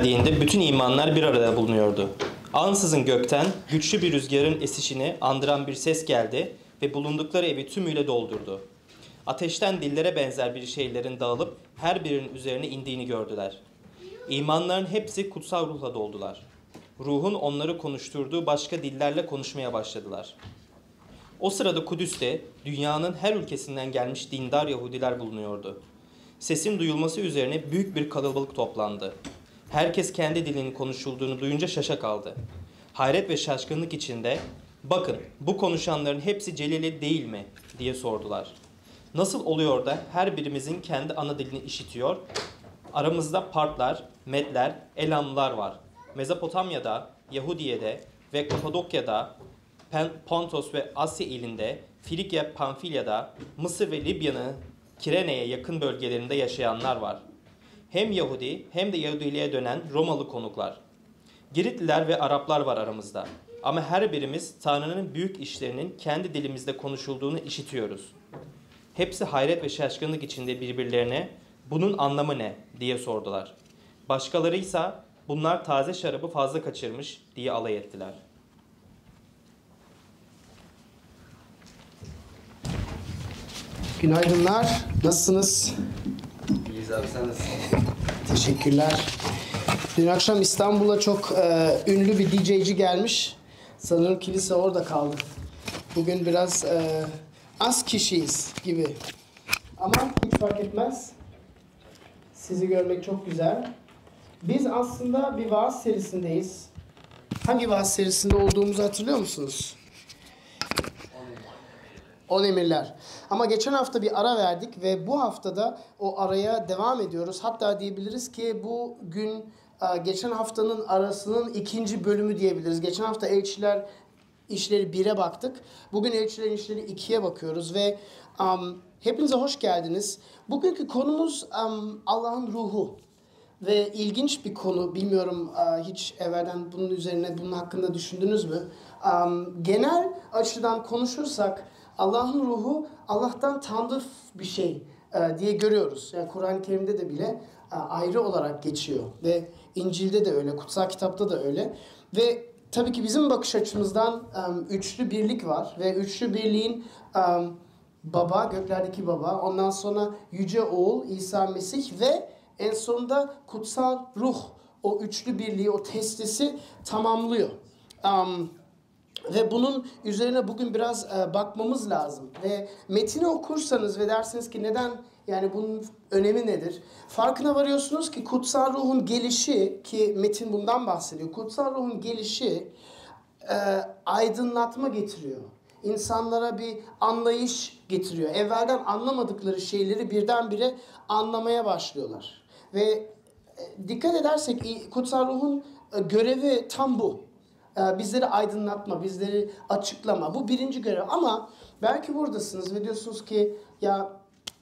geldiğinde bütün imanlar bir arada bulunuyordu. Ansızın gökten güçlü bir rüzgarın esişini andıran bir ses geldi ve bulundukları evi tümüyle doldurdu. Ateşten dillere benzer bir şeylerin dağılıp her birinin üzerine indiğini gördüler. İmanların hepsi kutsal ruhla doldular. Ruhun onları konuşturduğu başka dillerle konuşmaya başladılar. O sırada Kudüs'te dünyanın her ülkesinden gelmiş dindar Yahudiler bulunuyordu. Sesin duyulması üzerine büyük bir kalabalık toplandı. Herkes kendi dilinin konuşulduğunu duyunca şaşa kaldı. Hayret ve şaşkınlık içinde bakın bu konuşanların hepsi Celil'i değil mi diye sordular. Nasıl oluyor da her birimizin kendi ana dilini işitiyor? Aramızda Partlar, Medler, Elamlılar var. Mezopotamya'da, Yahudiye'de ve Kapadokya'da, Pontos ve Asya ilinde, Filikya, Pamfilya'da, Mısır ve Libya'nın Kirene'ye yakın bölgelerinde yaşayanlar var. Hem Yahudi hem de Yahudiliğe dönen Romalı konuklar. Giritliler ve Araplar var aramızda. Ama her birimiz Tanrı'nın büyük işlerinin kendi dilimizde konuşulduğunu işitiyoruz. Hepsi hayret ve şaşkınlık içinde birbirlerine bunun anlamı ne diye sordular. Başkaları ise bunlar taze şarabı fazla kaçırmış diye alay ettiler. Günaydınlar. Nasılsınız? İyiyiz abi sen nasılsın? Teşekkürler. Dün akşam İstanbul'a çok e, ünlü bir DJ'ci gelmiş. Sanırım kilise orada kaldı. Bugün biraz e, az kişiyiz gibi. Ama hiç fark etmez. Sizi görmek çok güzel. Biz aslında bir vaaz serisindeyiz. Hangi vaaz serisinde olduğumuzu hatırlıyor musunuz? On emirler. Ama geçen hafta bir ara verdik ve bu haftada o araya devam ediyoruz. Hatta diyebiliriz ki bu gün e, geçen haftanın arasının ikinci bölümü diyebiliriz. Geçen hafta elçiler işleri bire baktık. Bugün elçilerin işleri ikiye bakıyoruz ve um, hepinize hoş geldiniz. Bugünkü konumuz um, Allah'ın ruhu. Ve ilginç bir konu, bilmiyorum e, hiç evvelden bunun üzerine, bunun hakkında düşündünüz mü? Genel açıdan konuşursak Allah'ın ruhu Allah'tan tanrı bir şey e, diye görüyoruz. Yani Kur'an-ı Kerim'de de bile e, ayrı olarak geçiyor. Ve İncil'de de öyle, kutsal kitapta da öyle. Ve tabii ki bizim bakış açımızdan um, üçlü birlik var. Ve üçlü birliğin um, baba, göklerdeki baba, ondan sonra yüce oğul İsa Mesih ve en sonunda kutsal ruh o üçlü birliği, o testisi tamamlıyor. Um, ve bunun üzerine bugün biraz e, bakmamız lazım. Ve metini okursanız ve dersiniz ki neden yani bunun önemi nedir? Farkına varıyorsunuz ki kutsal ruhun gelişi ki metin bundan bahsediyor. Kutsal ruhun gelişi e, aydınlatma getiriyor. İnsanlara bir anlayış getiriyor. Evvelden anlamadıkları şeyleri birdenbire anlamaya başlıyorlar. Ve e, dikkat edersek kutsal ruhun e, görevi tam bu. E, Bizleri aydınlatma, bizleri açıklama. Bu birinci görev ama belki buradasınız ve diyorsunuz ki ya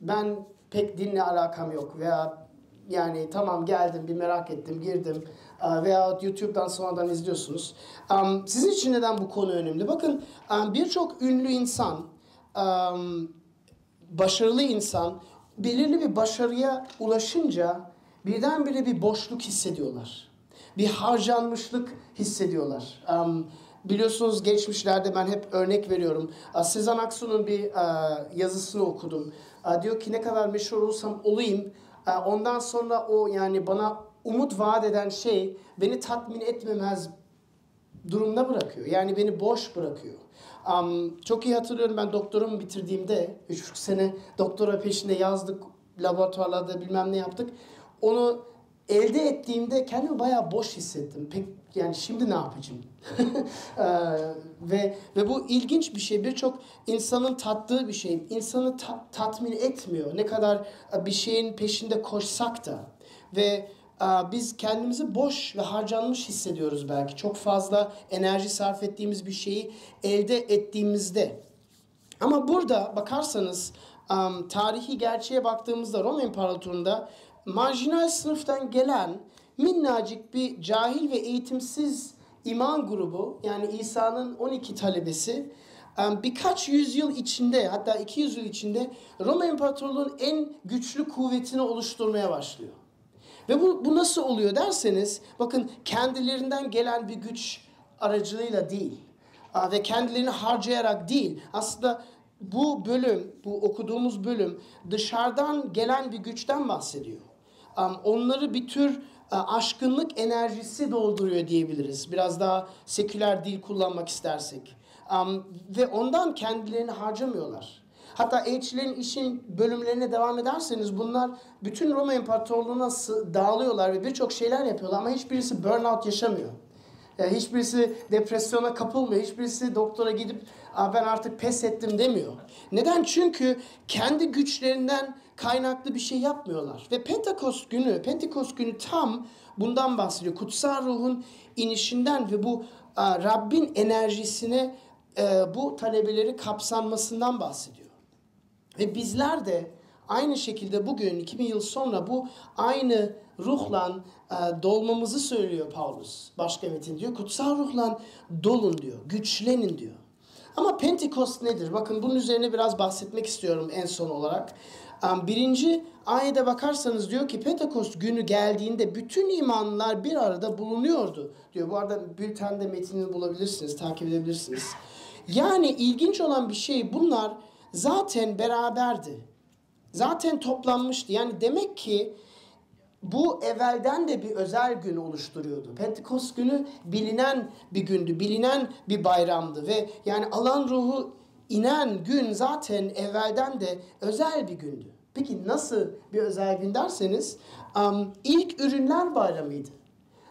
ben pek dinle alakam yok veya yani tamam geldim bir merak ettim girdim e, veya YouTube'dan sonradan izliyorsunuz. Sizin için neden bu konu önemli? Bakın birçok ünlü insan, başarılı insan belirli bir başarıya ulaşınca birdenbire bir boşluk hissediyorlar. Bir harcanmışlık hissediyorlar. Um, biliyorsunuz geçmişlerde ben hep örnek veriyorum. Sezen Aksu'nun bir yazısını okudum. Diyor ki ne kadar meşhur olursam olayım ondan sonra o yani bana umut vaat eden şey beni tatmin etmemez durumda bırakıyor. Yani beni boş bırakıyor. Um, çok iyi hatırlıyorum ben doktorumu bitirdiğimde 3,5 sene doktora peşinde yazdık, laboratuvarlarda bilmem ne yaptık. Onu elde ettiğimde kendimi bayağı boş hissettim. Pek yani şimdi ne yapacağım? Ee, ve ve bu ilginç bir şey. Birçok insanın tattığı bir şey. İnsanı ta- tatmin etmiyor. Ne kadar e, bir şeyin peşinde koşsak da ve e, biz kendimizi boş ve harcanmış hissediyoruz belki. Çok fazla enerji sarf ettiğimiz bir şeyi elde ettiğimizde. Ama burada bakarsanız tarihi gerçeğe baktığımızda Roma İmparatorluğu'nda marjinal sınıftan gelen minnacık bir cahil ve eğitimsiz iman grubu yani İsa'nın 12 talebesi birkaç yüzyıl içinde hatta 200 yıl içinde Roma İmparatorluğu'nun en güçlü kuvvetini oluşturmaya başlıyor. Ve bu, bu nasıl oluyor derseniz bakın kendilerinden gelen bir güç aracılığıyla değil ve kendilerini harcayarak değil aslında bu bölüm, bu okuduğumuz bölüm dışarıdan gelen bir güçten bahsediyor. Onları bir tür uh, aşkınlık enerjisi dolduruyor diyebiliriz. Biraz daha seküler dil kullanmak istersek. Ve ondan kendilerini harcamıyorlar. Hatta elçilerin işin bölümlerine devam ederseniz bunlar bütün Roma İmparatorluğu'na dağılıyorlar ve birçok şeyler yapıyorlar ama hiçbirisi burnout yaşamıyor. Yani hiçbirisi depresyona kapılmıyor. Hiçbirisi doktora gidip "Aa, ben artık pes ettim demiyor. Neden? Çünkü kendi güçlerinden kaynaklı bir şey yapmıyorlar. Ve Pentekost günü, Pentekost günü tam bundan bahsediyor. Kutsal ruhun inişinden ve bu aa, Rabbin enerjisine e, bu talebeleri kapsanmasından bahsediyor. Ve bizler de aynı şekilde bugün 2000 yıl sonra bu aynı ruhla e, dolmamızı söylüyor Paulus. Başka metin diyor. Kutsal ruhla dolun diyor. Güçlenin diyor. Ama Pentekost nedir? Bakın bunun üzerine biraz bahsetmek istiyorum en son olarak. Birinci ayete bakarsanız diyor ki Pentekost günü geldiğinde bütün imanlar bir arada bulunuyordu diyor. Bu arada bültende metnini bulabilirsiniz, takip edebilirsiniz. Yani ilginç olan bir şey bunlar zaten beraberdi. Zaten toplanmıştı. Yani demek ki bu evvelden de bir özel gün oluşturuyordu. Pentekost günü bilinen bir gündü, bilinen bir bayramdı ve yani alan ruhu inen gün zaten evvelden de özel bir gündü. Peki nasıl bir özel gün derseniz ilk ürünler bayramıydı.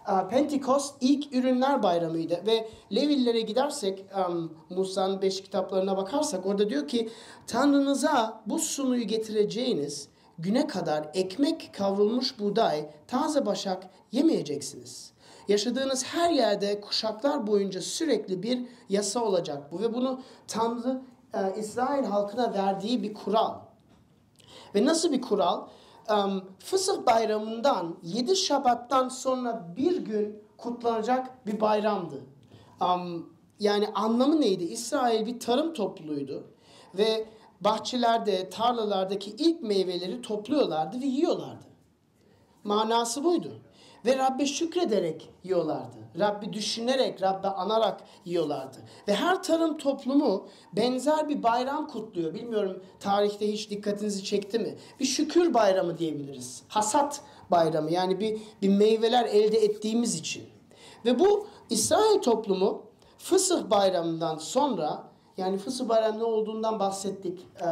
Uh, Pentekost ilk ürünler bayramıydı ve Levillere gidersek um, Musa'nın beş kitaplarına bakarsak orada diyor ki Tanrınıza bu sunuyu getireceğiniz güne kadar ekmek kavrulmuş buğday, taze başak yemeyeceksiniz. Yaşadığınız her yerde kuşaklar boyunca sürekli bir yasa olacak bu ve bunu Tanrı e, İsrail halkına verdiği bir kural. Ve nasıl bir kural? Um, Fısıh bayramından 7 Şabat'tan sonra bir gün kutlanacak bir bayramdı. Um, yani anlamı neydi? İsrail bir tarım topluluğuydu. Ve bahçelerde, tarlalardaki ilk meyveleri topluyorlardı ve yiyorlardı. Manası buydu. Ve Rabbe şükrederek yiyorlardı. Rabbi düşünerek, Rabbe anarak yiyorlardı. Ve her tarım toplumu benzer bir bayram kutluyor. Bilmiyorum tarihte hiç dikkatinizi çekti mi? Bir şükür bayramı diyebiliriz. Hasat bayramı yani bir, bir meyveler elde ettiğimiz için. Ve bu İsrail toplumu Fısıh bayramından sonra yani Fısıh bayramı ne olduğundan bahsettik. Ee,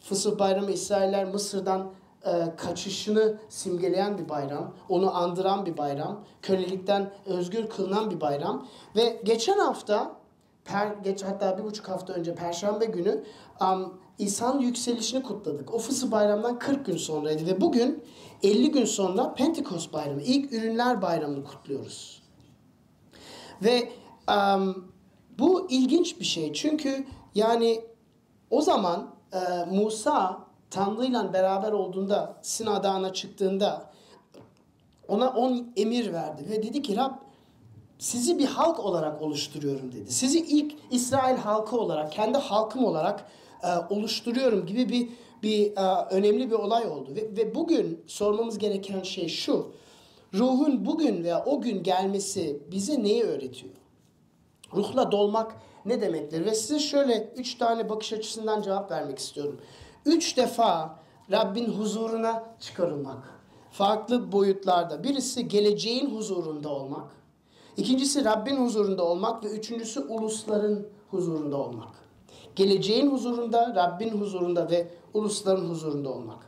Fısıh bayramı İsrailler Mısır'dan e, kaçışını simgeleyen bir bayram. Onu andıran bir bayram. Kölelikten özgür kılınan bir bayram. Ve geçen hafta per, geç hatta bir buçuk hafta önce Perşembe günü um, İsa'nın yükselişini kutladık. O Fısıh bayramdan 40 gün sonraydı ve bugün 50 gün sonra Pentekost bayramı, ilk ürünler bayramını kutluyoruz. Ve um, bu ilginç bir şey çünkü yani o zaman e, Musa Tanrı'yla beraber olduğunda Sina Dağı'na çıktığında ona on emir verdi ve dedi ki Rab sizi bir halk olarak oluşturuyorum dedi. Sizi ilk İsrail halkı olarak, kendi halkım olarak e, oluşturuyorum gibi bir bir e, önemli bir olay oldu. Ve, ve bugün sormamız gereken şey şu. Ruhun bugün veya o gün gelmesi bize neyi öğretiyor? Ruhla dolmak ne demektir? Ve size şöyle üç tane bakış açısından cevap vermek istiyorum. Üç defa Rabbin huzuruna çıkarılmak. Farklı boyutlarda. Birisi geleceğin huzurunda olmak. İkincisi Rabbin huzurunda olmak ve üçüncüsü ulusların huzurunda olmak. Geleceğin huzurunda, Rabbin huzurunda ve ulusların huzurunda olmak.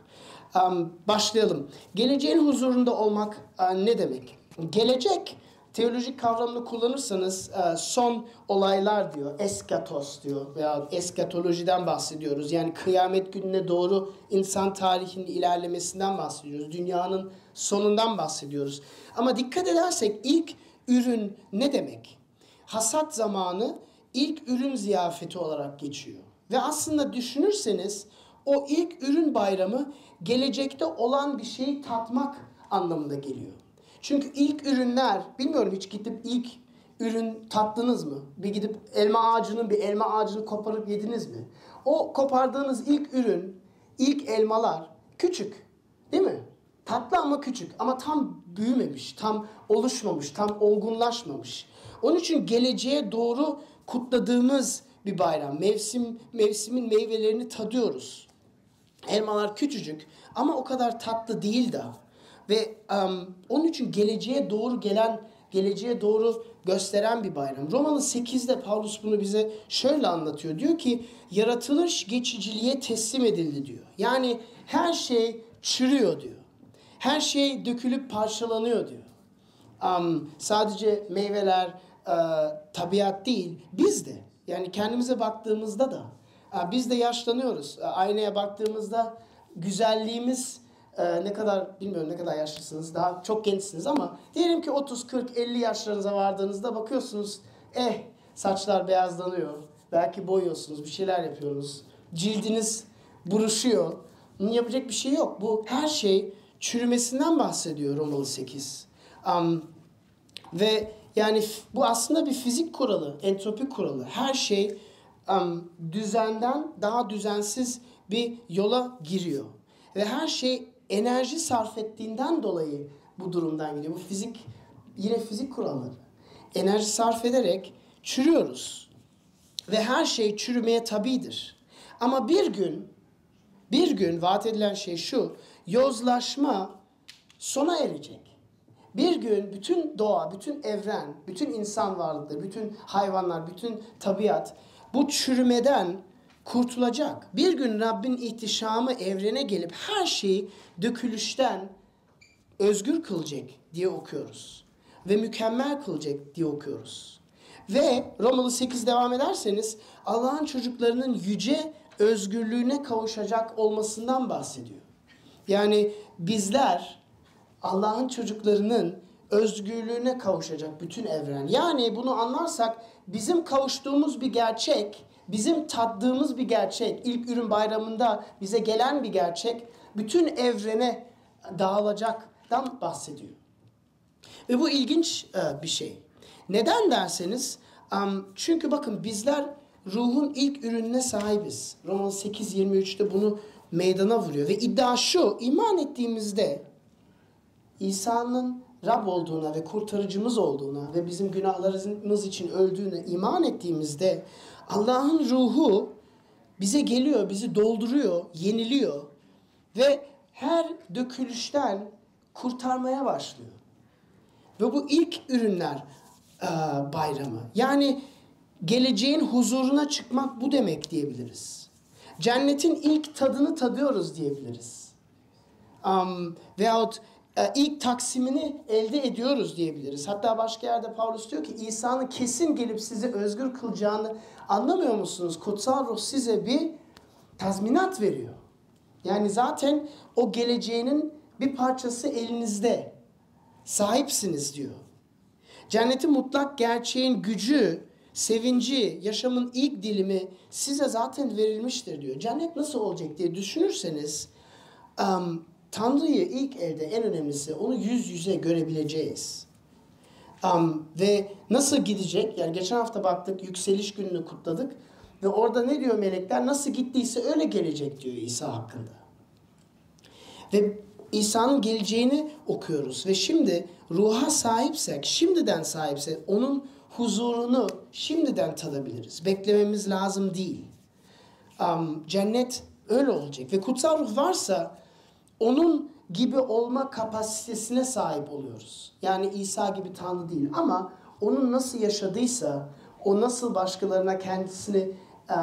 Um, başlayalım. Geleceğin huzurunda olmak uh, ne demek? Gelecek teolojik kavramını kullanırsanız e, son olaylar diyor, eskatos diyor veya eskatolojiden bahsediyoruz. Yani kıyamet gününe doğru insan tarihinin ilerlemesinden bahsediyoruz. Dünyanın sonundan bahsediyoruz. Ama dikkat edersek ilk ürün ne demek? Hasat zamanı ilk ürün ziyafeti olarak geçiyor. Ve aslında düşünürseniz o ilk ürün bayramı gelecekte olan bir şeyi tatmak anlamında geliyor. Çünkü ilk ürünler, bilmiyorum hiç gidip ilk ürün tattınız mı? Bir gidip elma ağacının bir elma ağacını koparıp yediniz mi? O kopardığınız ilk ürün, ilk elmalar küçük. Değil mi? Tatlı ama küçük ama tam büyümemiş, tam oluşmamış, tam olgunlaşmamış. Onun için geleceğe doğru kutladığımız bir bayram. Mevsim mevsimin meyvelerini tadıyoruz. Elmalar küçücük ama o kadar tatlı değil daha. Ve um, onun için geleceğe doğru gelen, geleceğe doğru gösteren bir bayram. Romalı 8'de Paulus bunu bize şöyle anlatıyor. Diyor ki yaratılış geçiciliğe teslim edildi diyor. Yani her şey çürüyor diyor. Her şey dökülüp parçalanıyor diyor. Um, sadece meyveler, e, tabiat değil, biz de. Yani kendimize baktığımızda da e, biz de yaşlanıyoruz. E, aynaya baktığımızda güzelliğimiz e, ne kadar bilmiyorum ne kadar yaşlısınız daha çok gençsiniz ama diyelim ki 30 40 50 yaşlarınıza vardığınızda bakıyorsunuz eh saçlar beyazlanıyor. Belki boyuyorsunuz, bir şeyler yapıyorsunuz. Cildiniz buruşuyor. Bunun yapacak bir şey yok. Bu her şey çürümesinden bahsediyor Romalı 8. Um, ve yani bu aslında bir fizik kuralı, entropi kuralı. Her şey um, düzenden daha düzensiz bir yola giriyor. Ve her şey enerji sarf ettiğinden dolayı bu durumdan gidiyor. Bu fizik, yine fizik kuralları. Enerji sarf ederek çürüyoruz. Ve her şey çürümeye tabidir. Ama bir gün, bir gün vaat edilen şey şu, yozlaşma sona erecek. Bir gün bütün doğa, bütün evren, bütün insan varlıkları, bütün hayvanlar, bütün tabiat bu çürümeden kurtulacak. Bir gün Rabbin ihtişamı evrene gelip her şeyi dökülüşten özgür kılacak diye okuyoruz. Ve mükemmel kılacak diye okuyoruz. Ve Romalı 8 devam ederseniz Allah'ın çocuklarının yüce özgürlüğüne kavuşacak olmasından bahsediyor. Yani bizler Allah'ın çocuklarının özgürlüğüne kavuşacak bütün evren. Yani bunu anlarsak bizim kavuştuğumuz bir gerçek, bizim tattığımız bir gerçek, ilk ürün bayramında bize gelen bir gerçek, bütün evrene dağılacaktan bahsediyor. Ve bu ilginç e, bir şey. Neden derseniz, çünkü bakın bizler ruhun ilk ürününe sahibiz. Roman 8.23'te bunu meydana vuruyor. Ve iddia şu, iman ettiğimizde İsa'nın Rab olduğuna ve kurtarıcımız olduğuna ve bizim günahlarımız için öldüğüne iman ettiğimizde Allah'ın ruhu bize geliyor, bizi dolduruyor, yeniliyor ve her dökülüşten kurtarmaya başlıyor. Ve bu ilk ürünler e, bayramı. Yani geleceğin huzuruna çıkmak bu demek diyebiliriz. Cennetin ilk tadını tadıyoruz diyebiliriz. Um, veyahut ilk taksimini elde ediyoruz diyebiliriz. Hatta başka yerde Paulus diyor ki İsa'nın kesin gelip sizi özgür kılacağını anlamıyor musunuz? Kutsal ruh size bir tazminat veriyor. Yani zaten o geleceğinin bir parçası elinizde. Sahipsiniz diyor. Cennetin mutlak gerçeğin gücü, sevinci, yaşamın ilk dilimi size zaten verilmiştir diyor. Cennet nasıl olacak diye düşünürseniz um, Tanrı'yı ilk elde en önemlisi onu yüz yüze görebileceğiz. Um, ve nasıl gidecek? Yani geçen hafta baktık yükseliş gününü kutladık. Ve orada ne diyor melekler? Nasıl gittiyse öyle gelecek diyor İsa hakkında. Ve İsa'nın geleceğini okuyoruz. Ve şimdi ruha sahipsek, şimdiden sahipsek onun huzurunu şimdiden tadabiliriz. Beklememiz lazım değil. Um, cennet öyle olacak. Ve kutsal ruh varsa onun gibi olma kapasitesine sahip oluyoruz. Yani İsa gibi Tanrı değil ama onun nasıl yaşadıysa, o nasıl başkalarına kendisini e,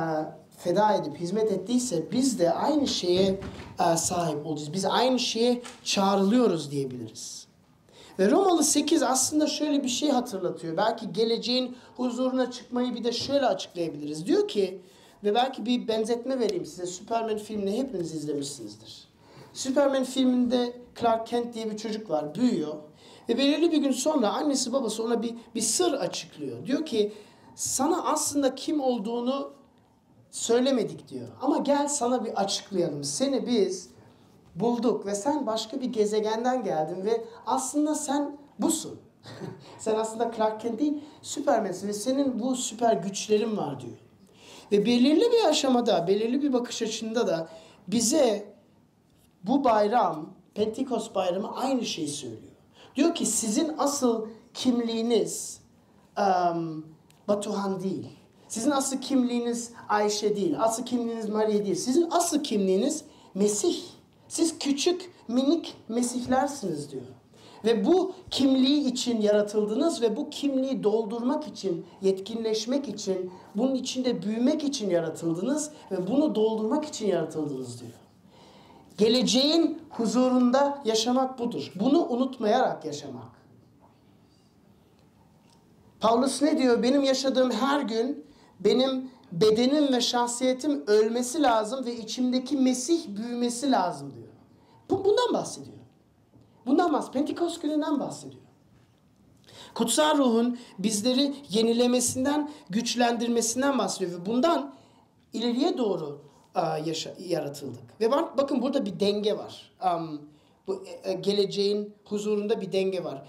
feda edip hizmet ettiyse biz de aynı şeye e, sahip olacağız. Biz aynı şeye çağrılıyoruz diyebiliriz. Ve Romalı 8 aslında şöyle bir şey hatırlatıyor. Belki geleceğin huzuruna çıkmayı bir de şöyle açıklayabiliriz. Diyor ki ve belki bir benzetme vereyim size. Superman filmini hepiniz izlemişsinizdir. Superman filminde Clark Kent diye bir çocuk var, büyüyor. Ve belirli bir gün sonra annesi babası ona bir, bir sır açıklıyor. Diyor ki sana aslında kim olduğunu söylemedik diyor. Ama gel sana bir açıklayalım. Seni biz bulduk ve sen başka bir gezegenden geldin ve aslında sen busun. sen aslında Clark Kent değil, Superman'sin ve senin bu süper güçlerin var diyor. Ve belirli bir aşamada, belirli bir bakış açında da bize bu bayram Pentekost bayramı aynı şeyi söylüyor. Diyor ki sizin asıl kimliğiniz em, Batuhan değil. Sizin asıl kimliğiniz Ayşe değil. Asıl kimliğiniz Maria değil. Sizin asıl kimliğiniz Mesih. Siz küçük minik Mesihlersiniz diyor. Ve bu kimliği için yaratıldınız ve bu kimliği doldurmak için, yetkinleşmek için, bunun içinde büyümek için yaratıldınız ve bunu doldurmak için yaratıldınız diyor. Geleceğin huzurunda yaşamak budur. Bunu unutmayarak yaşamak. Paulus ne diyor? Benim yaşadığım her gün benim bedenim ve şahsiyetim ölmesi lazım ve içimdeki Mesih büyümesi lazım diyor. Bu bundan bahsediyor. Bundan bahsediyor. Pentekost gününden bahsediyor. Kutsal ruhun bizleri yenilemesinden, güçlendirmesinden bahsediyor ve bundan ileriye doğru yaşa, yaratıldık. Ve bak, bakın burada bir denge var. Am, bu e, e, geleceğin huzurunda bir denge var.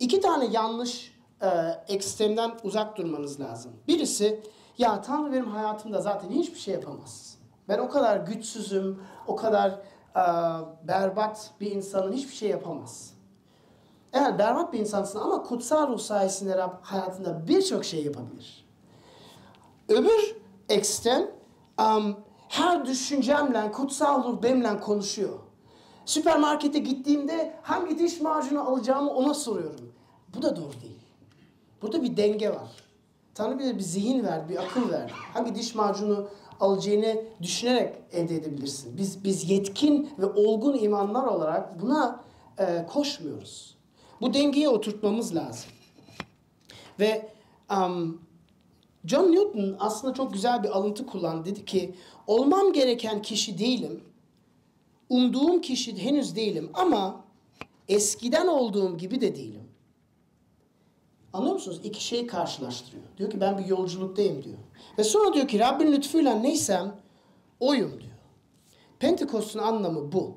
İki tane yanlış e, ekstremden uzak durmanız lazım. Birisi ya Tanrı benim hayatımda zaten hiçbir şey yapamaz. Ben o kadar güçsüzüm, o kadar e, berbat bir insanın hiçbir şey yapamaz. Evet berbat bir insansın ama kutsal ruh sayesinde Rab hayatında birçok şey yapabilir. Öbür ekstrem um, her düşüncemle kutsal ruh benimle konuşuyor. Süpermarkete gittiğimde hangi diş macunu alacağımı ona soruyorum. Bu da doğru değil. Burada bir denge var. Tanrı bize bir zihin ver, bir akıl ver. Hangi diş macunu alacağını düşünerek elde edebilirsin. Biz biz yetkin ve olgun imanlar olarak buna e, koşmuyoruz. Bu dengeyi oturtmamız lazım. Ve um, John Newton aslında çok güzel bir alıntı kullandı. Dedi ki olmam gereken kişi değilim. Umduğum kişi henüz değilim ama eskiden olduğum gibi de değilim. Anlıyor musunuz? İki şeyi karşılaştırıyor. Diyor ki ben bir yolculuktayım diyor. Ve sonra diyor ki Rabbin lütfuyla neysem oyum diyor. Pentekost'un anlamı bu.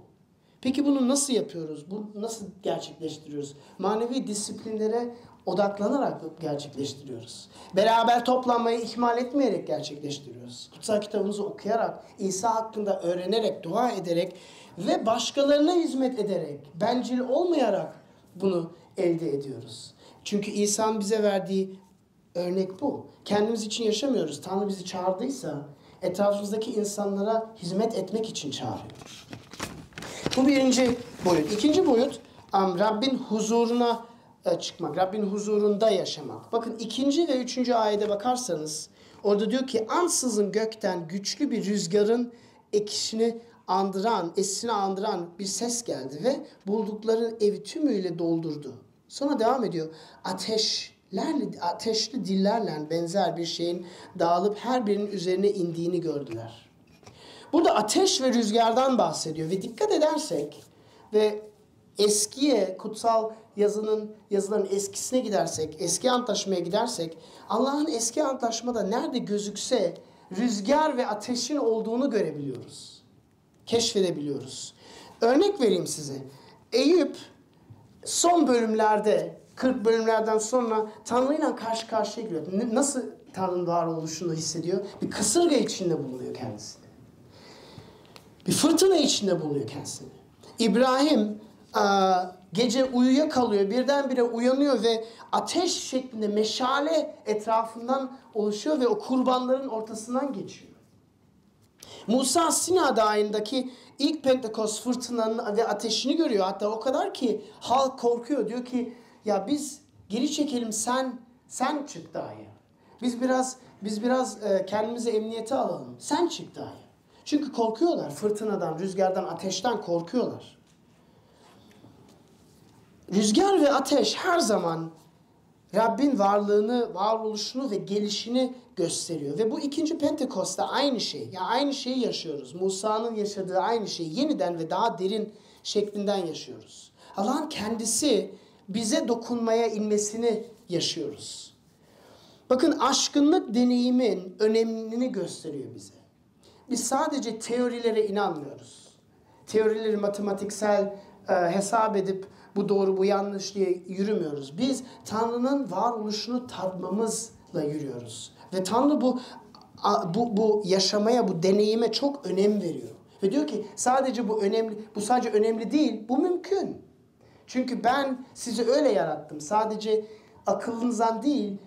Peki bunu nasıl yapıyoruz? Bu nasıl gerçekleştiriyoruz? Manevi disiplinlere odaklanarak gerçekleştiriyoruz. Beraber toplanmayı ihmal etmeyerek gerçekleştiriyoruz. Kutsal kitabımızı okuyarak, İsa hakkında öğrenerek, dua ederek ve başkalarına hizmet ederek, bencil olmayarak bunu elde ediyoruz. Çünkü İsa'nın bize verdiği örnek bu. Kendimiz için yaşamıyoruz. Tanrı bizi çağırdıysa etrafımızdaki insanlara hizmet etmek için çağırıyor. Bu birinci boyut. İkinci boyut Rabbin huzuruna çıkmak. Rabbin huzurunda yaşamak. Bakın ikinci ve üçüncü ayete bakarsanız orada diyor ki ansızın gökten güçlü bir rüzgarın ekişini andıran, esini andıran bir ses geldi ve buldukları evi tümüyle doldurdu. Sonra devam ediyor. Ateşlerle, ateşli dillerle benzer bir şeyin dağılıp her birinin üzerine indiğini gördüler. Burada ateş ve rüzgardan bahsediyor ve dikkat edersek ve eskiye kutsal yazının yazıların eskisine gidersek, eski antlaşmaya gidersek Allah'ın eski antlaşmada nerede gözükse rüzgar ve ateşin olduğunu görebiliyoruz. Keşfedebiliyoruz. Örnek vereyim size. Eyüp son bölümlerde 40 bölümlerden sonra Tanrı'yla karşı karşıya geliyor. Nasıl Tanrı'nın var oluşunu hissediyor? Bir kasırga içinde bulunuyor kendisini. Bir fırtına içinde buluyor kendisini. İbrahim gece uyuya kalıyor. Birdenbire uyanıyor ve ateş şeklinde meşale etrafından oluşuyor ve o kurbanların ortasından geçiyor. Musa Sina Dağı'ndaki ilk Pentekost fırtınanın ve ateşini görüyor. Hatta o kadar ki halk korkuyor. Diyor ki ya biz geri çekelim sen sen çık dağa. Biz biraz biz biraz e, kendimizi emniyete alalım. Sen çık dağa. Çünkü korkuyorlar fırtınadan, rüzgardan, ateşten korkuyorlar. Rüzgar ve ateş her zaman Rabbin varlığını, varoluşunu ve gelişini gösteriyor. Ve bu ikinci Pentekost'ta aynı şey. Ya yani aynı şeyi yaşıyoruz. Musa'nın yaşadığı aynı şeyi yeniden ve daha derin şeklinden yaşıyoruz. Allah'ın kendisi bize dokunmaya inmesini yaşıyoruz. Bakın aşkınlık deneyimin önemini gösteriyor bize. Biz sadece teorilere inanmıyoruz. Teorileri matematiksel e, hesap edip bu doğru bu yanlış diye yürümüyoruz. Biz Tanrı'nın varoluşunu tadmamızla yürüyoruz. Ve Tanrı bu bu bu yaşamaya, bu deneyime çok önem veriyor. Ve diyor ki sadece bu önemli, bu sadece önemli değil, bu mümkün. Çünkü ben sizi öyle yarattım. Sadece akıllınızdan değil,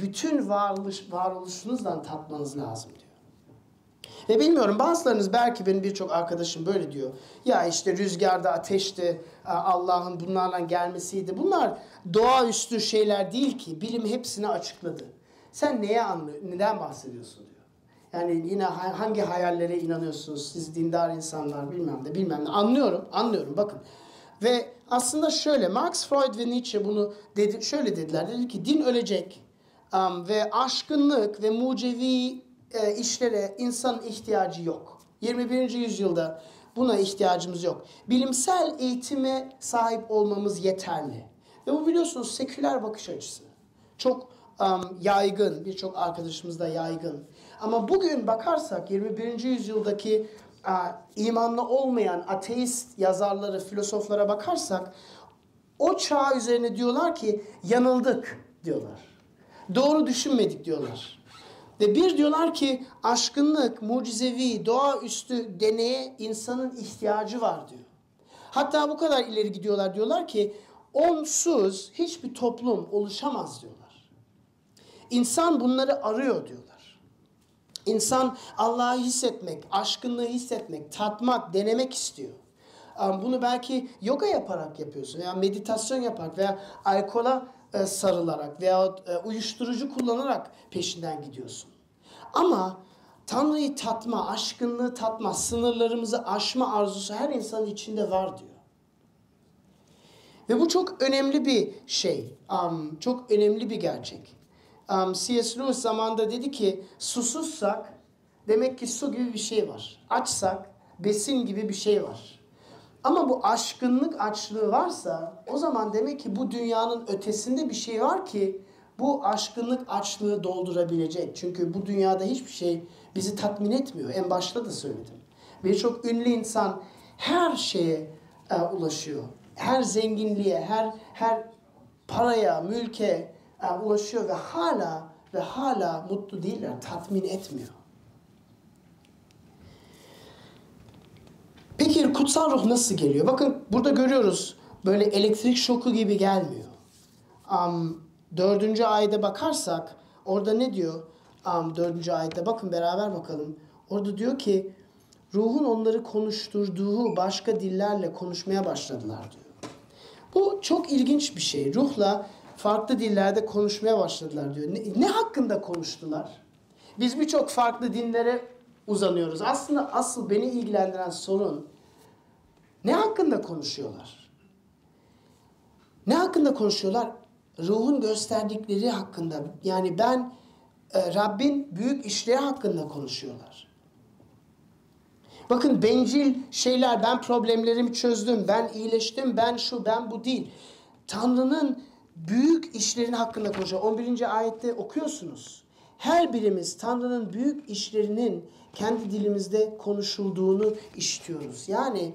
bütün varoluş, varoluşunuzdan tatmanız lazım. Ve bilmiyorum bazılarınız belki benim birçok arkadaşım böyle diyor. Ya işte rüzgarda, ateşte Allah'ın bunlarla gelmesiydi. Bunlar doğaüstü şeyler değil ki. Bilim hepsini açıkladı. Sen neye anlıyorsun? Neden bahsediyorsun diyor. Yani yine hangi hayallere inanıyorsunuz siz dindar insanlar bilmem de bilmem ne. Anlıyorum, anlıyorum bakın. Ve aslında şöyle Max Freud ve Nietzsche bunu dedi, şöyle dediler. Dedi ki din ölecek um, ve aşkınlık ve mucizevi e, işlere insan ihtiyacı yok. 21. yüzyılda buna ihtiyacımız yok. Bilimsel eğitime sahip olmamız yeterli. Ve bu biliyorsunuz seküler bakış açısı. Çok um, yaygın, birçok arkadaşımız da yaygın. Ama bugün bakarsak 21. yüzyıldaki uh, imanlı olmayan ateist yazarları, filozoflara bakarsak o çağ üzerine diyorlar ki yanıldık diyorlar. Doğru düşünmedik diyorlar. Ve bir diyorlar ki aşkınlık, mucizevi, doğaüstü deneye insanın ihtiyacı var diyor. Hatta bu kadar ileri gidiyorlar diyorlar ki onsuz hiçbir toplum oluşamaz diyorlar. İnsan bunları arıyor diyorlar. İnsan Allah'ı hissetmek, aşkınlığı hissetmek, tatmak, denemek istiyor. Bunu belki yoga yaparak yapıyorsun veya meditasyon yaparak veya alkola e, sarılarak veya e, uyuşturucu kullanarak peşinden gidiyorsun. Ama Tanrı'yı tatma, aşkınlığı tatma, sınırlarımızı aşma arzusu her insanın içinde var diyor. Ve bu çok önemli bir şey, um, çok önemli bir gerçek. Um, C.S. Lewis zamanında dedi ki susuzsak demek ki su gibi bir şey var. Açsak besin gibi bir şey var. Ama bu aşkınlık açlığı varsa o zaman demek ki bu dünyanın ötesinde bir şey var ki bu aşkınlık açlığı doldurabilecek. Çünkü bu dünyada hiçbir şey bizi tatmin etmiyor. En başta da söyledim. Birçok ünlü insan her şeye e, ulaşıyor. Her zenginliğe, her her paraya, mülke e, ulaşıyor ve hala ve hala mutlu değiller, tatmin etmiyor. Peki kutsal ruh nasıl geliyor? Bakın burada görüyoruz böyle elektrik şoku gibi gelmiyor. Um, dördüncü ayda bakarsak orada ne diyor? Um, dördüncü ayette bakın beraber bakalım. Orada diyor ki ruhun onları konuşturduğu başka dillerle konuşmaya başladılar diyor. Bu çok ilginç bir şey. Ruhla farklı dillerde konuşmaya başladılar diyor. Ne, ne hakkında konuştular? Biz birçok farklı dinlere uzanıyoruz. Aslında asıl beni ilgilendiren sorun ne hakkında konuşuyorlar? Ne hakkında konuşuyorlar? Ruhun gösterdikleri hakkında. Yani ben e, Rabbin büyük işleri hakkında konuşuyorlar. Bakın bencil şeyler, ben problemlerimi çözdüm, ben iyileştim, ben şu, ben bu değil. Tanrı'nın büyük işlerin hakkında konuşuyor. 11. ayette okuyorsunuz. Her birimiz Tanrı'nın büyük işlerinin kendi dilimizde konuşulduğunu işitiyoruz. Yani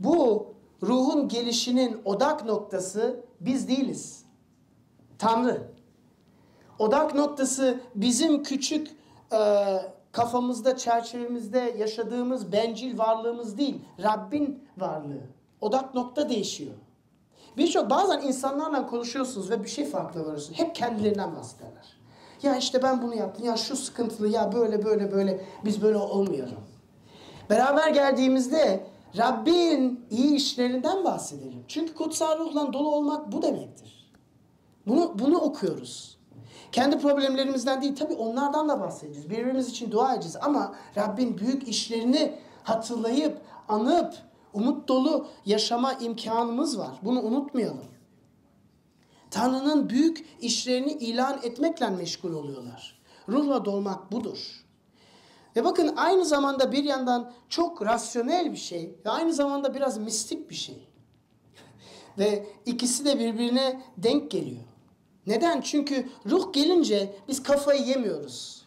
bu ruhun gelişinin odak noktası biz değiliz. Tanrı. Odak noktası bizim küçük e, kafamızda, çerçevemizde yaşadığımız bencil varlığımız değil. Rabbin varlığı. Odak nokta değişiyor. Birçok bazen insanlarla konuşuyorsunuz ve bir şey farklı varıyorsunuz. Hep kendilerinden bahsederler. Ya işte ben bunu yaptım, ya şu sıkıntılı, ya böyle böyle böyle. Biz böyle olmayalım. Beraber geldiğimizde Rabbin iyi işlerinden bahsedelim. Çünkü kutsal ruhla dolu olmak bu demektir. Bunu, bunu okuyoruz. Kendi problemlerimizden değil tabii onlardan da bahsedeceğiz. Birbirimiz için dua edeceğiz ama Rabbin büyük işlerini hatırlayıp, anıp, umut dolu yaşama imkanımız var. Bunu unutmayalım. Tanrı'nın büyük işlerini ilan etmekle meşgul oluyorlar. Ruhla dolmak budur. Ve bakın aynı zamanda bir yandan çok rasyonel bir şey ve aynı zamanda biraz mistik bir şey. ve ikisi de birbirine denk geliyor. Neden? Çünkü ruh gelince biz kafayı yemiyoruz.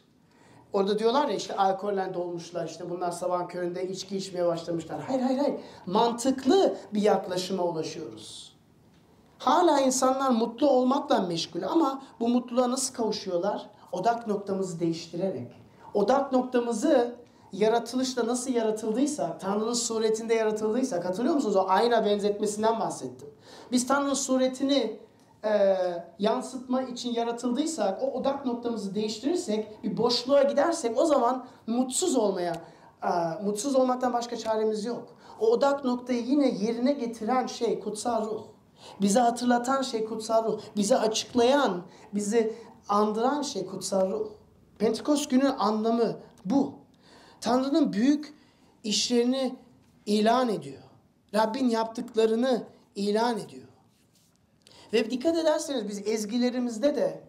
Orada diyorlar ya işte alkolle dolmuşlar işte bunlar sabah köründe içki içmeye başlamışlar. Hayır hayır hayır. Mantıklı bir yaklaşıma ulaşıyoruz. Hala insanlar mutlu olmakla meşgul ama bu mutluluğa nasıl kavuşuyorlar? Odak noktamızı değiştirerek odak noktamızı yaratılışta nasıl yaratıldıysak, Tanrı'nın suretinde yaratıldıysak, hatırlıyor musunuz? O ayna benzetmesinden bahsettim. Biz Tanrı'nın suretini e, yansıtma için yaratıldıysak, o odak noktamızı değiştirirsek, bir boşluğa gidersek o zaman mutsuz olmaya, e, mutsuz olmaktan başka çaremiz yok. O odak noktayı yine yerine getiren şey kutsal ruh. Bize hatırlatan şey kutsal ruh. Bize açıklayan, bizi andıran şey kutsal ruh. Pentekost günün anlamı bu. Tanrı'nın büyük işlerini ilan ediyor. Rabbin yaptıklarını ilan ediyor. Ve dikkat ederseniz biz ezgilerimizde de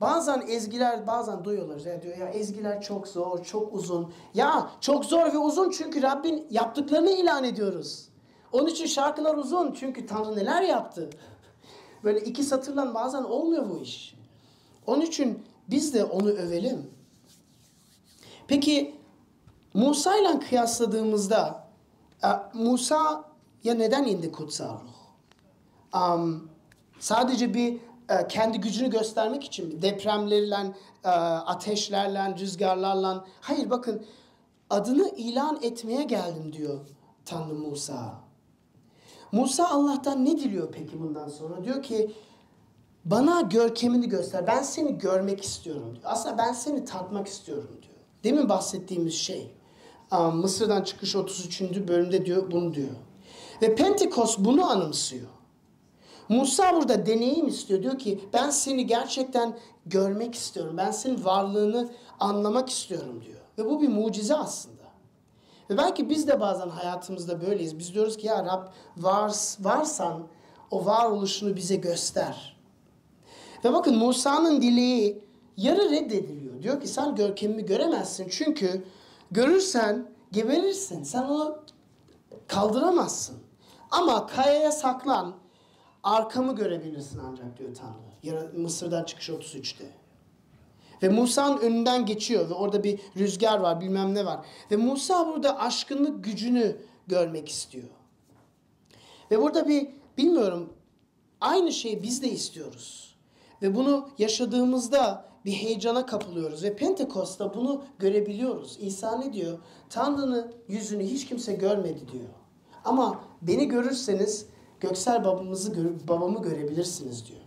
bazen ezgiler bazen duyuyorlar. Ya diyor ya ezgiler çok zor, çok uzun. Ya çok zor ve uzun çünkü Rabbin yaptıklarını ilan ediyoruz. Onun için şarkılar uzun çünkü Tanrı neler yaptı. Böyle iki satırla bazen olmuyor bu iş. Onun için biz de onu övelim. Peki Musa ile kıyasladığımızda e, Musa ya neden indi kutsal ruh? Um, sadece bir e, kendi gücünü göstermek için mi? Depremlerle, e, ateşlerle, rüzgarlarla. Hayır bakın adını ilan etmeye geldim diyor Tanrı Musa. Musa Allah'tan ne diliyor peki bundan sonra? Diyor ki bana görkemini göster. Ben seni görmek istiyorum diyor. Aslında ben seni tatmak istiyorum diyor. Demin bahsettiğimiz şey. Mısır'dan çıkış 33. bölümde diyor bunu diyor. Ve Pentekost bunu anımsıyor. Musa burada deneyim istiyor. Diyor ki ben seni gerçekten görmek istiyorum. Ben senin varlığını anlamak istiyorum diyor. Ve bu bir mucize aslında. Ve belki biz de bazen hayatımızda böyleyiz. Biz diyoruz ki ya Rab var, varsan o varoluşunu bize göster. Ve bakın Musa'nın dileği yarı reddediliyor. Diyor ki sen görkemimi göremezsin çünkü görürsen geberirsin. Sen onu kaldıramazsın. Ama kayaya saklan arkamı görebilirsin ancak diyor Tanrı. Mısır'dan çıkış 33'te. Ve Musa'nın önünden geçiyor ve orada bir rüzgar var bilmem ne var. Ve Musa burada aşkınlık gücünü görmek istiyor. Ve burada bir bilmiyorum aynı şeyi biz de istiyoruz. Ve bunu yaşadığımızda bir heyecana kapılıyoruz. Ve Pentekost'ta bunu görebiliyoruz. İsa ne diyor? Tanrı'nın yüzünü hiç kimse görmedi diyor. Ama beni görürseniz göksel babamızı babamı görebilirsiniz diyor.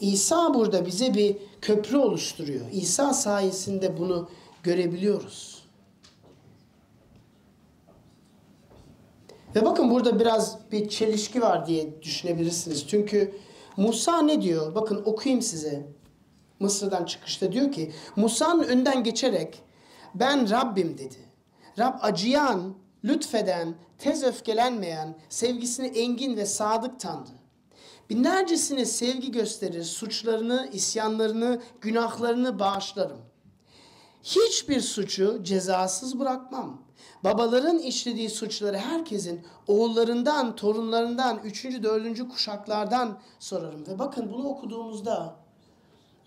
İsa burada bize bir köprü oluşturuyor. İsa sayesinde bunu görebiliyoruz. Ve bakın burada biraz bir çelişki var diye düşünebilirsiniz. Çünkü Musa ne diyor? Bakın okuyayım size. Mısır'dan çıkışta diyor ki Musa'nın önden geçerek ben Rabbim dedi. Rab acıyan, lütfeden, tez öfkelenmeyen, sevgisini engin ve sadık Tanrı. Binlercesine sevgi gösterir, suçlarını, isyanlarını, günahlarını bağışlarım. Hiçbir suçu cezasız bırakmam. Babaların işlediği suçları herkesin oğullarından, torunlarından, üçüncü, dördüncü kuşaklardan sorarım. Ve bakın bunu okuduğumuzda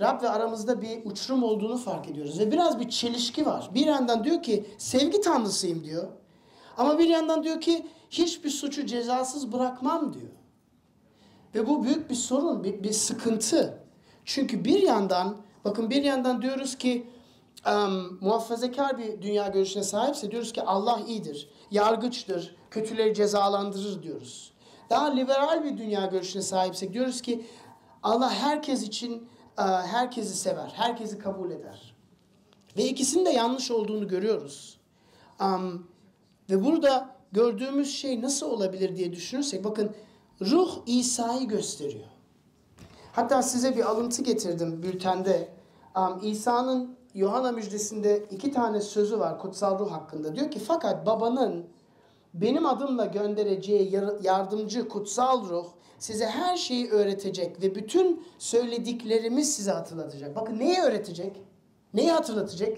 Rab ve aramızda bir uçurum olduğunu fark ediyoruz. Ve biraz bir çelişki var. Bir yandan diyor ki sevgi tanrısıyım diyor. Ama bir yandan diyor ki hiçbir suçu cezasız bırakmam diyor. Ve bu büyük bir sorun, bir, bir sıkıntı. Çünkü bir yandan, bakın bir yandan diyoruz ki um, muhafazakar bir dünya görüşüne sahipse diyoruz ki Allah iyidir, yargıçtır, kötüleri cezalandırır diyoruz. Daha liberal bir dünya görüşüne sahipsek diyoruz ki Allah herkes için uh, herkesi sever, herkesi kabul eder. Ve ikisinin de yanlış olduğunu görüyoruz. Um, ve burada gördüğümüz şey nasıl olabilir diye düşünürsek bakın ruh İsa'yı gösteriyor. Hatta size bir alıntı getirdim bültende. Um, İsa'nın Yohana müjdesinde iki tane sözü var kutsal ruh hakkında. Diyor ki fakat babanın benim adımla göndereceği yardımcı kutsal ruh size her şeyi öğretecek ve bütün söylediklerimiz size hatırlatacak. Bakın neyi öğretecek? Neyi hatırlatacak?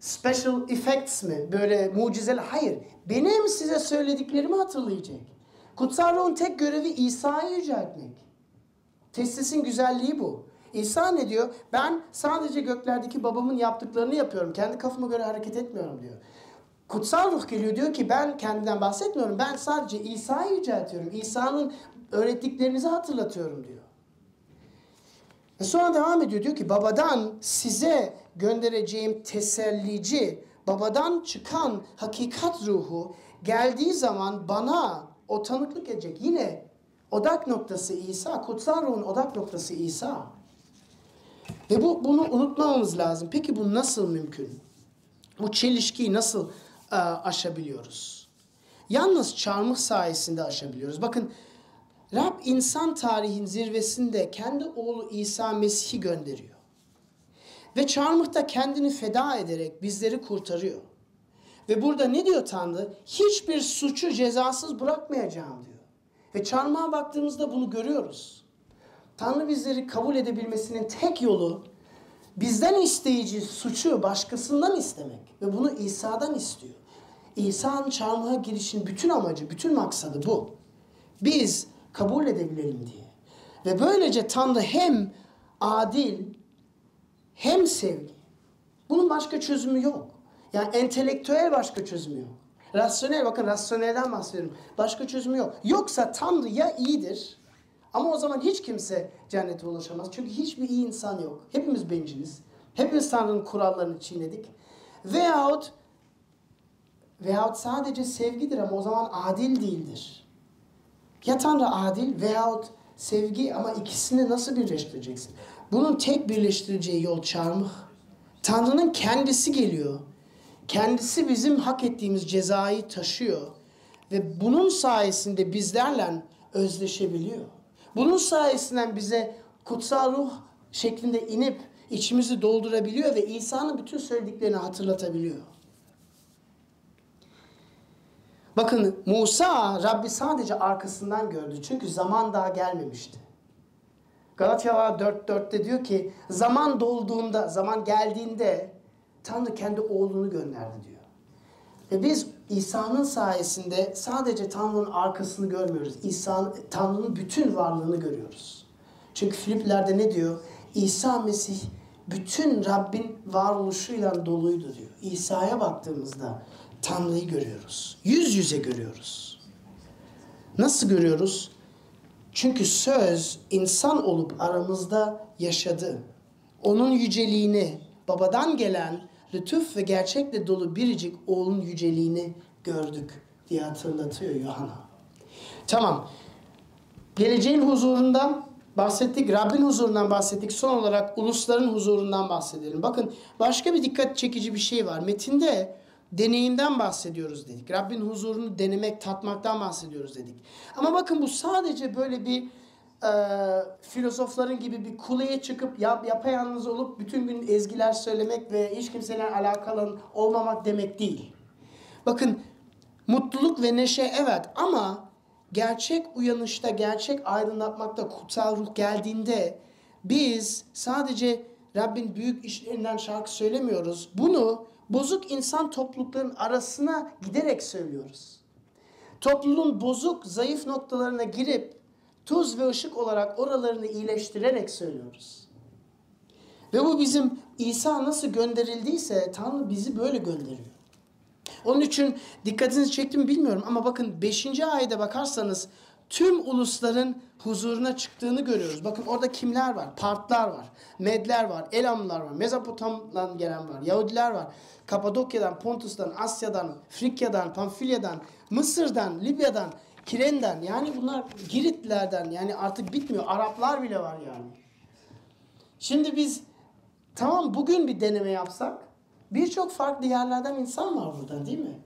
Special effects mi? Böyle mucizeler? Hayır. Benim size söylediklerimi hatırlayacak. Kutsal ruhun tek görevi İsa'yı yüceltmek. Testisin güzelliği bu. İsa ne diyor? Ben sadece göklerdeki babamın yaptıklarını yapıyorum. Kendi kafama göre hareket etmiyorum diyor. Kutsal ruh geliyor diyor ki ben kendimden bahsetmiyorum. Ben sadece İsa'yı yüceltiyorum. İsa'nın öğrettiklerinizi hatırlatıyorum diyor. Ve sonra devam ediyor diyor ki babadan size göndereceğim tesellici babadan çıkan hakikat ruhu geldiği zaman bana o tanıklık edecek. Yine odak noktası İsa, kutsal ruhun odak noktası İsa. Ve bu bunu unutmamamız lazım. Peki bu nasıl mümkün? Bu çelişkiyi nasıl e, aşabiliyoruz? Yalnız çarmıh sayesinde aşabiliyoruz. Bakın Rab insan tarihin zirvesinde kendi oğlu İsa Mesih'i gönderiyor. Ve çarmıhta kendini feda ederek bizleri kurtarıyor. Ve burada ne diyor Tanrı? Hiçbir suçu cezasız bırakmayacağım diyor. Ve çarmıha baktığımızda bunu görüyoruz. Tanrı bizleri kabul edebilmesinin tek yolu bizden isteyici suçu başkasından istemek. Ve bunu İsa'dan istiyor. İsa'nın çarmıha girişin bütün amacı, bütün maksadı bu. Biz kabul edebilelim diye. Ve böylece Tanrı hem adil hem sevgi. Bunun başka çözümü yok. Yani entelektüel başka çözümü yok. Rasyonel, bakın rasyonelden bahsediyorum. Başka çözümü yok. Yoksa Tanrı ya iyidir ama o zaman hiç kimse cennete ulaşamaz. Çünkü hiçbir iyi insan yok. Hepimiz benciliz. Hepimiz Tanrı'nın kurallarını çiğnedik. Veyahut veyahut sadece sevgidir ama o zaman adil değildir. Ya Tanrı adil veyahut sevgi ama ikisini nasıl birleştireceksin? Bunun tek birleştireceği yol çarmıh. Tanrı'nın kendisi geliyor. Kendisi bizim hak ettiğimiz cezayı taşıyor. Ve bunun sayesinde bizlerle özleşebiliyor. Bunun sayesinden bize kutsal ruh şeklinde inip içimizi doldurabiliyor ve İsa'nın bütün söylediklerini hatırlatabiliyor. Bakın Musa Rabbi sadece arkasından gördü. Çünkü zaman daha gelmemişti. Galatyalar 4.4'te diyor ki zaman dolduğunda, zaman geldiğinde Tanrı kendi oğlunu gönderdi diyor. Ve biz İsa'nın sayesinde sadece Tanrı'nın arkasını görmüyoruz. İsa Tanrı'nın bütün varlığını görüyoruz. Çünkü Filiplerde ne diyor? İsa Mesih bütün Rabbin varoluşuyla doluydu diyor. İsa'ya baktığımızda Tanrı'yı görüyoruz. Yüz yüze görüyoruz. Nasıl görüyoruz? Çünkü söz insan olup aramızda yaşadı. Onun yüceliğini, babadan gelen lütuf ve gerçekle dolu biricik oğlun yüceliğini gördük diye hatırlatıyor Yohana. Tamam. Geleceğin huzurundan bahsettik, Rabbin huzurundan bahsettik. Son olarak ulusların huzurundan bahsedelim. Bakın başka bir dikkat çekici bir şey var. Metinde deneyimden bahsediyoruz dedik. Rabbin huzurunu denemek, tatmaktan bahsediyoruz dedik. Ama bakın bu sadece böyle bir e, filozofların gibi bir kuleye çıkıp yap, yapayalnız olup bütün gün ezgiler söylemek ve hiç kimseyle alakalı olmamak demek değil. Bakın mutluluk ve neşe evet ama gerçek uyanışta, gerçek aydınlatmakta kutsal ruh geldiğinde biz sadece Rabbin büyük işlerinden şarkı söylemiyoruz. Bunu bozuk insan toplulukların arasına giderek söylüyoruz. Topluluğun bozuk, zayıf noktalarına girip tuz ve ışık olarak oralarını iyileştirerek söylüyoruz. Ve bu bizim İsa nasıl gönderildiyse Tanrı bizi böyle gönderiyor. Onun için dikkatinizi çektim bilmiyorum ama bakın 5. ayete bakarsanız tüm ulusların huzuruna çıktığını görüyoruz. Bakın orada kimler var? Partlar var, Medler var, Elamlar var, Mezopotam'dan gelen var, Yahudiler var. Kapadokya'dan, Pontus'tan, Asya'dan, Frikya'dan, Pamfilya'dan, Mısır'dan, Libya'dan, Kiren'den yani bunlar Giritlerden yani artık bitmiyor. Araplar bile var yani. Şimdi biz tamam bugün bir deneme yapsak birçok farklı yerlerden insan var burada değil mi?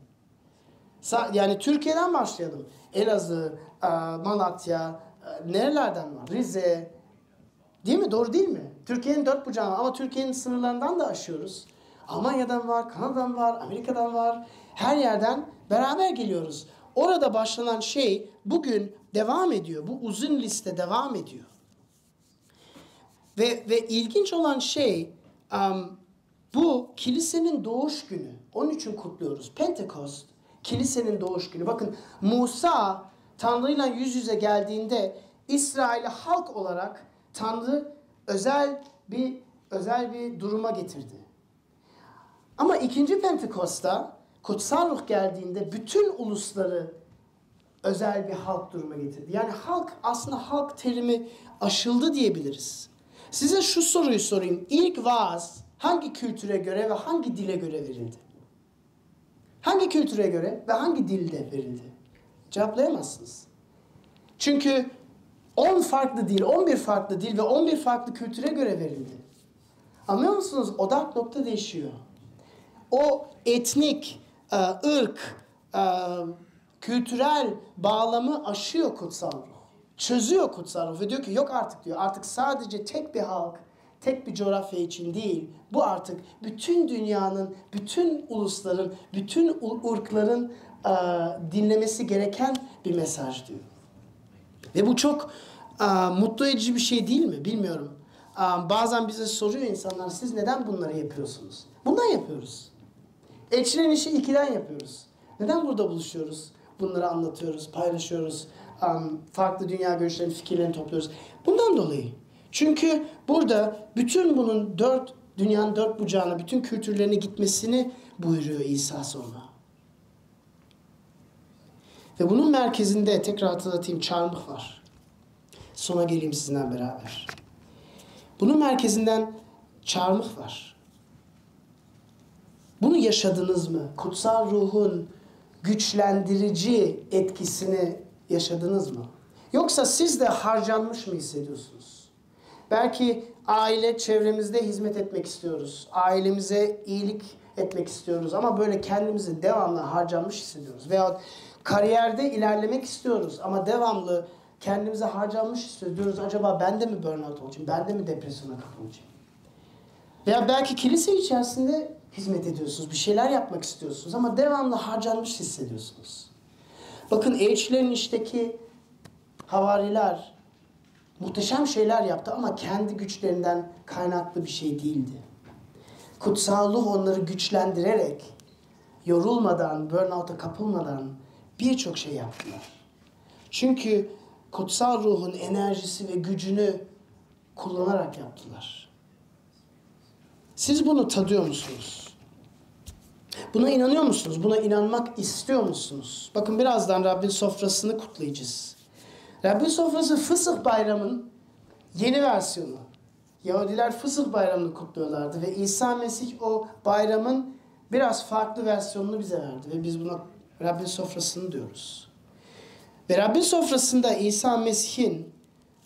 Yani Türkiye'den başlayalım. Elazığ, e, Malatya, e, nerelerden var? Rize. Değil mi? Doğru değil mi? Türkiye'nin dört bucağı ama Türkiye'nin sınırlarından da aşıyoruz. Almanya'dan var, Kanada'dan var, Amerika'dan var. Her yerden beraber geliyoruz. Orada başlanan şey bugün devam ediyor. Bu uzun liste devam ediyor. Ve, ve ilginç olan şey um, bu kilisenin doğuş günü. Onun için kutluyoruz. Pentekost kilisenin doğuş günü. Bakın Musa Tanrı'yla yüz yüze geldiğinde İsrail'i halk olarak Tanrı özel bir özel bir duruma getirdi. Ama ikinci Pentekost'ta kutsal ruh geldiğinde bütün ulusları özel bir halk duruma getirdi. Yani halk aslında halk terimi aşıldı diyebiliriz. Size şu soruyu sorayım. İlk vaaz hangi kültüre göre ve hangi dile göre verildi? Hangi kültüre göre ve hangi dilde verildi? Cevaplayamazsınız. Çünkü 10 farklı dil, 11 farklı dil ve 11 farklı kültüre göre verildi. Anlıyor musunuz? Odak nokta değişiyor. O etnik, ırk, e, kültürel bağlamı aşıyor kutsal ruh. Çözüyor kutsal ruh ve diyor ki yok artık diyor. Artık sadece tek bir halk, tek bir coğrafya için değil. Bu artık bütün dünyanın, bütün ulusların, bütün ırkların e, dinlemesi gereken bir mesaj diyor. Ve bu çok e, mutlu edici bir şey değil mi? Bilmiyorum. E, bazen bize soruyor insanlar siz neden bunları yapıyorsunuz? Bundan yapıyoruz. Elçilerin işi ikiden yapıyoruz. Neden burada buluşuyoruz? Bunları anlatıyoruz, paylaşıyoruz. um, farklı dünya görüşlerini, fikirlerini topluyoruz. Bundan dolayı. Çünkü burada bütün bunun dört, dünyanın dört bucağına, bütün kültürlerine gitmesini buyuruyor İsa sonra. Ve bunun merkezinde tekrar hatırlatayım çarmıh var. Sona geleyim sizinle beraber. Bunun merkezinden çarmıh var. Bunu yaşadınız mı? Kutsal ruhun güçlendirici etkisini yaşadınız mı? Yoksa siz de harcanmış mı hissediyorsunuz? Belki aile çevremizde hizmet etmek istiyoruz. Ailemize iyilik etmek istiyoruz ama böyle kendimizi devamlı harcanmış hissediyoruz. Veya kariyerde ilerlemek istiyoruz ama devamlı kendimize harcanmış hissediyoruz. Acaba ben de mi burnout olacağım? Ben de mi depresyona kapılacağım? Veya belki kilise içerisinde hizmet ediyorsunuz. Bir şeyler yapmak istiyorsunuz ama devamlı harcanmış hissediyorsunuz. Bakın elçilerin işteki havariler muhteşem şeyler yaptı ama kendi güçlerinden kaynaklı bir şey değildi. Kutsal ruh onları güçlendirerek, yorulmadan, burnout'a kapılmadan birçok şey yaptılar. Çünkü kutsal ruhun enerjisi ve gücünü kullanarak yaptılar. Siz bunu tadıyor musunuz? Buna inanıyor musunuz? Buna inanmak istiyor musunuz? Bakın birazdan Rabbin sofrasını kutlayacağız. Rabbin sofrası Fısıh Bayramı'nın yeni versiyonu. Yahudiler Fısıh Bayramı'nı kutluyorlardı ve İsa Mesih o bayramın biraz farklı versiyonunu bize verdi ve biz buna Rabbin sofrasını diyoruz. Ve Rabbin sofrasında İsa Mesih'in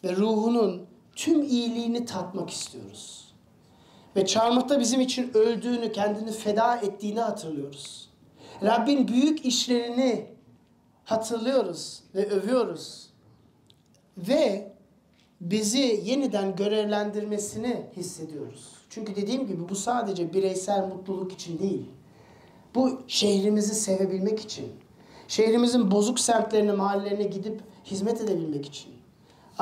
ve ruhunun tüm iyiliğini tatmak istiyoruz. Ve çarmıhta bizim için öldüğünü, kendini feda ettiğini hatırlıyoruz. Rabbin büyük işlerini hatırlıyoruz ve övüyoruz. Ve bizi yeniden görevlendirmesini hissediyoruz. Çünkü dediğim gibi bu sadece bireysel mutluluk için değil. Bu şehrimizi sevebilmek için. Şehrimizin bozuk semtlerine, mahallelerine gidip hizmet edebilmek için.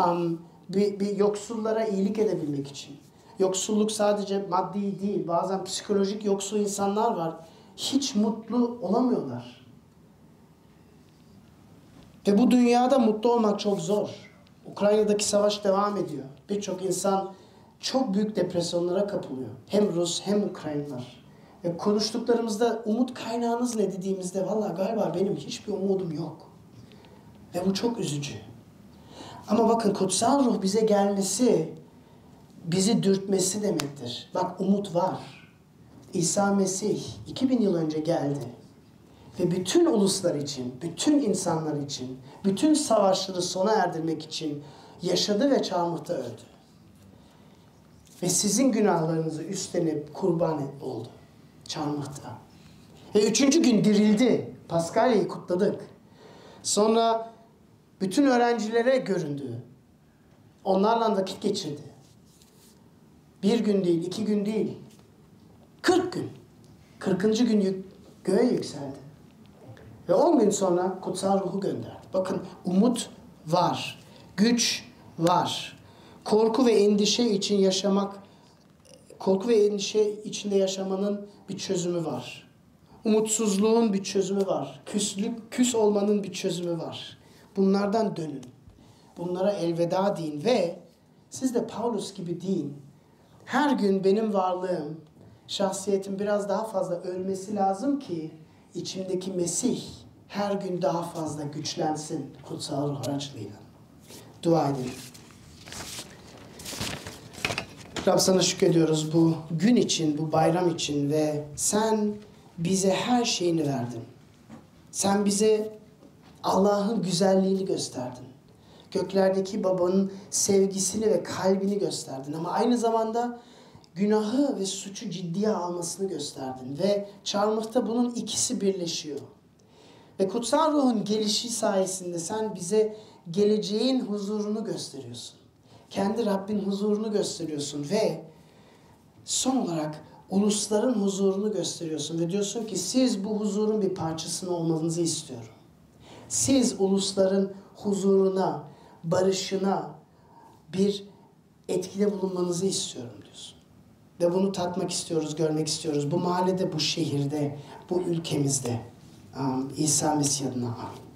Um, bir, bir yoksullara iyilik edebilmek için. Yoksulluk sadece maddi değil. Bazen psikolojik yoksul insanlar var. Hiç mutlu olamıyorlar. Ve bu dünyada mutlu olmak çok zor. Ukrayna'daki savaş devam ediyor. Birçok insan çok büyük depresyonlara kapılıyor. Hem Rus hem Ukraynalılar. Ve konuştuklarımızda umut kaynağınız ne dediğimizde valla galiba benim hiçbir umudum yok. Ve bu çok üzücü. Ama bakın kutsal ruh bize gelmesi, bizi dürtmesi demektir. Bak umut var. İsa Mesih 2000 yıl önce geldi. Ve bütün uluslar için, bütün insanlar için, bütün savaşları sona erdirmek için yaşadı ve çarmıhta öldü. Ve sizin günahlarınızı üstlenip kurban oldu çarmıhta. Ve üçüncü gün dirildi. Paskalya'yı kutladık. Sonra bütün öğrencilere göründü. Onlarla vakit geçirdi. Bir gün değil, iki gün değil. Kırk gün. Kırkıncı gün yük, göğe yükseldi. Ve on gün sonra kutsal ruhu gönderdi. Bakın umut var. Güç var. Korku ve endişe için yaşamak, korku ve endişe içinde yaşamanın bir çözümü var. Umutsuzluğun bir çözümü var. Küslük, küs olmanın bir çözümü var. Bunlardan dönün. Bunlara elveda deyin ve siz de Paulus gibi deyin. Her gün benim varlığım, şahsiyetim biraz daha fazla ölmesi lazım ki içimdeki Mesih her gün daha fazla güçlensin kutsal ruh aracılığıyla. Dua edelim. Rab sana şükrediyoruz bu gün için, bu bayram için ve sen bize her şeyini verdin. Sen bize Allah'ın güzelliğini gösterdin. Göklerdeki babanın sevgisini ve kalbini gösterdin. Ama aynı zamanda günahı ve suçu ciddiye almasını gösterdin. Ve çarmıhta bunun ikisi birleşiyor. Ve kutsal ruhun gelişi sayesinde sen bize geleceğin huzurunu gösteriyorsun. Kendi Rabbin huzurunu gösteriyorsun ve son olarak ulusların huzurunu gösteriyorsun ve diyorsun ki siz bu huzurun bir parçasını olmanızı istiyorum. Siz ulusların huzuruna, barışına bir etkide bulunmanızı istiyorum diyorsun. Ve bunu tatmak istiyoruz, görmek istiyoruz. Bu mahallede, bu şehirde, bu ülkemizde. İsa Mesih adına amin.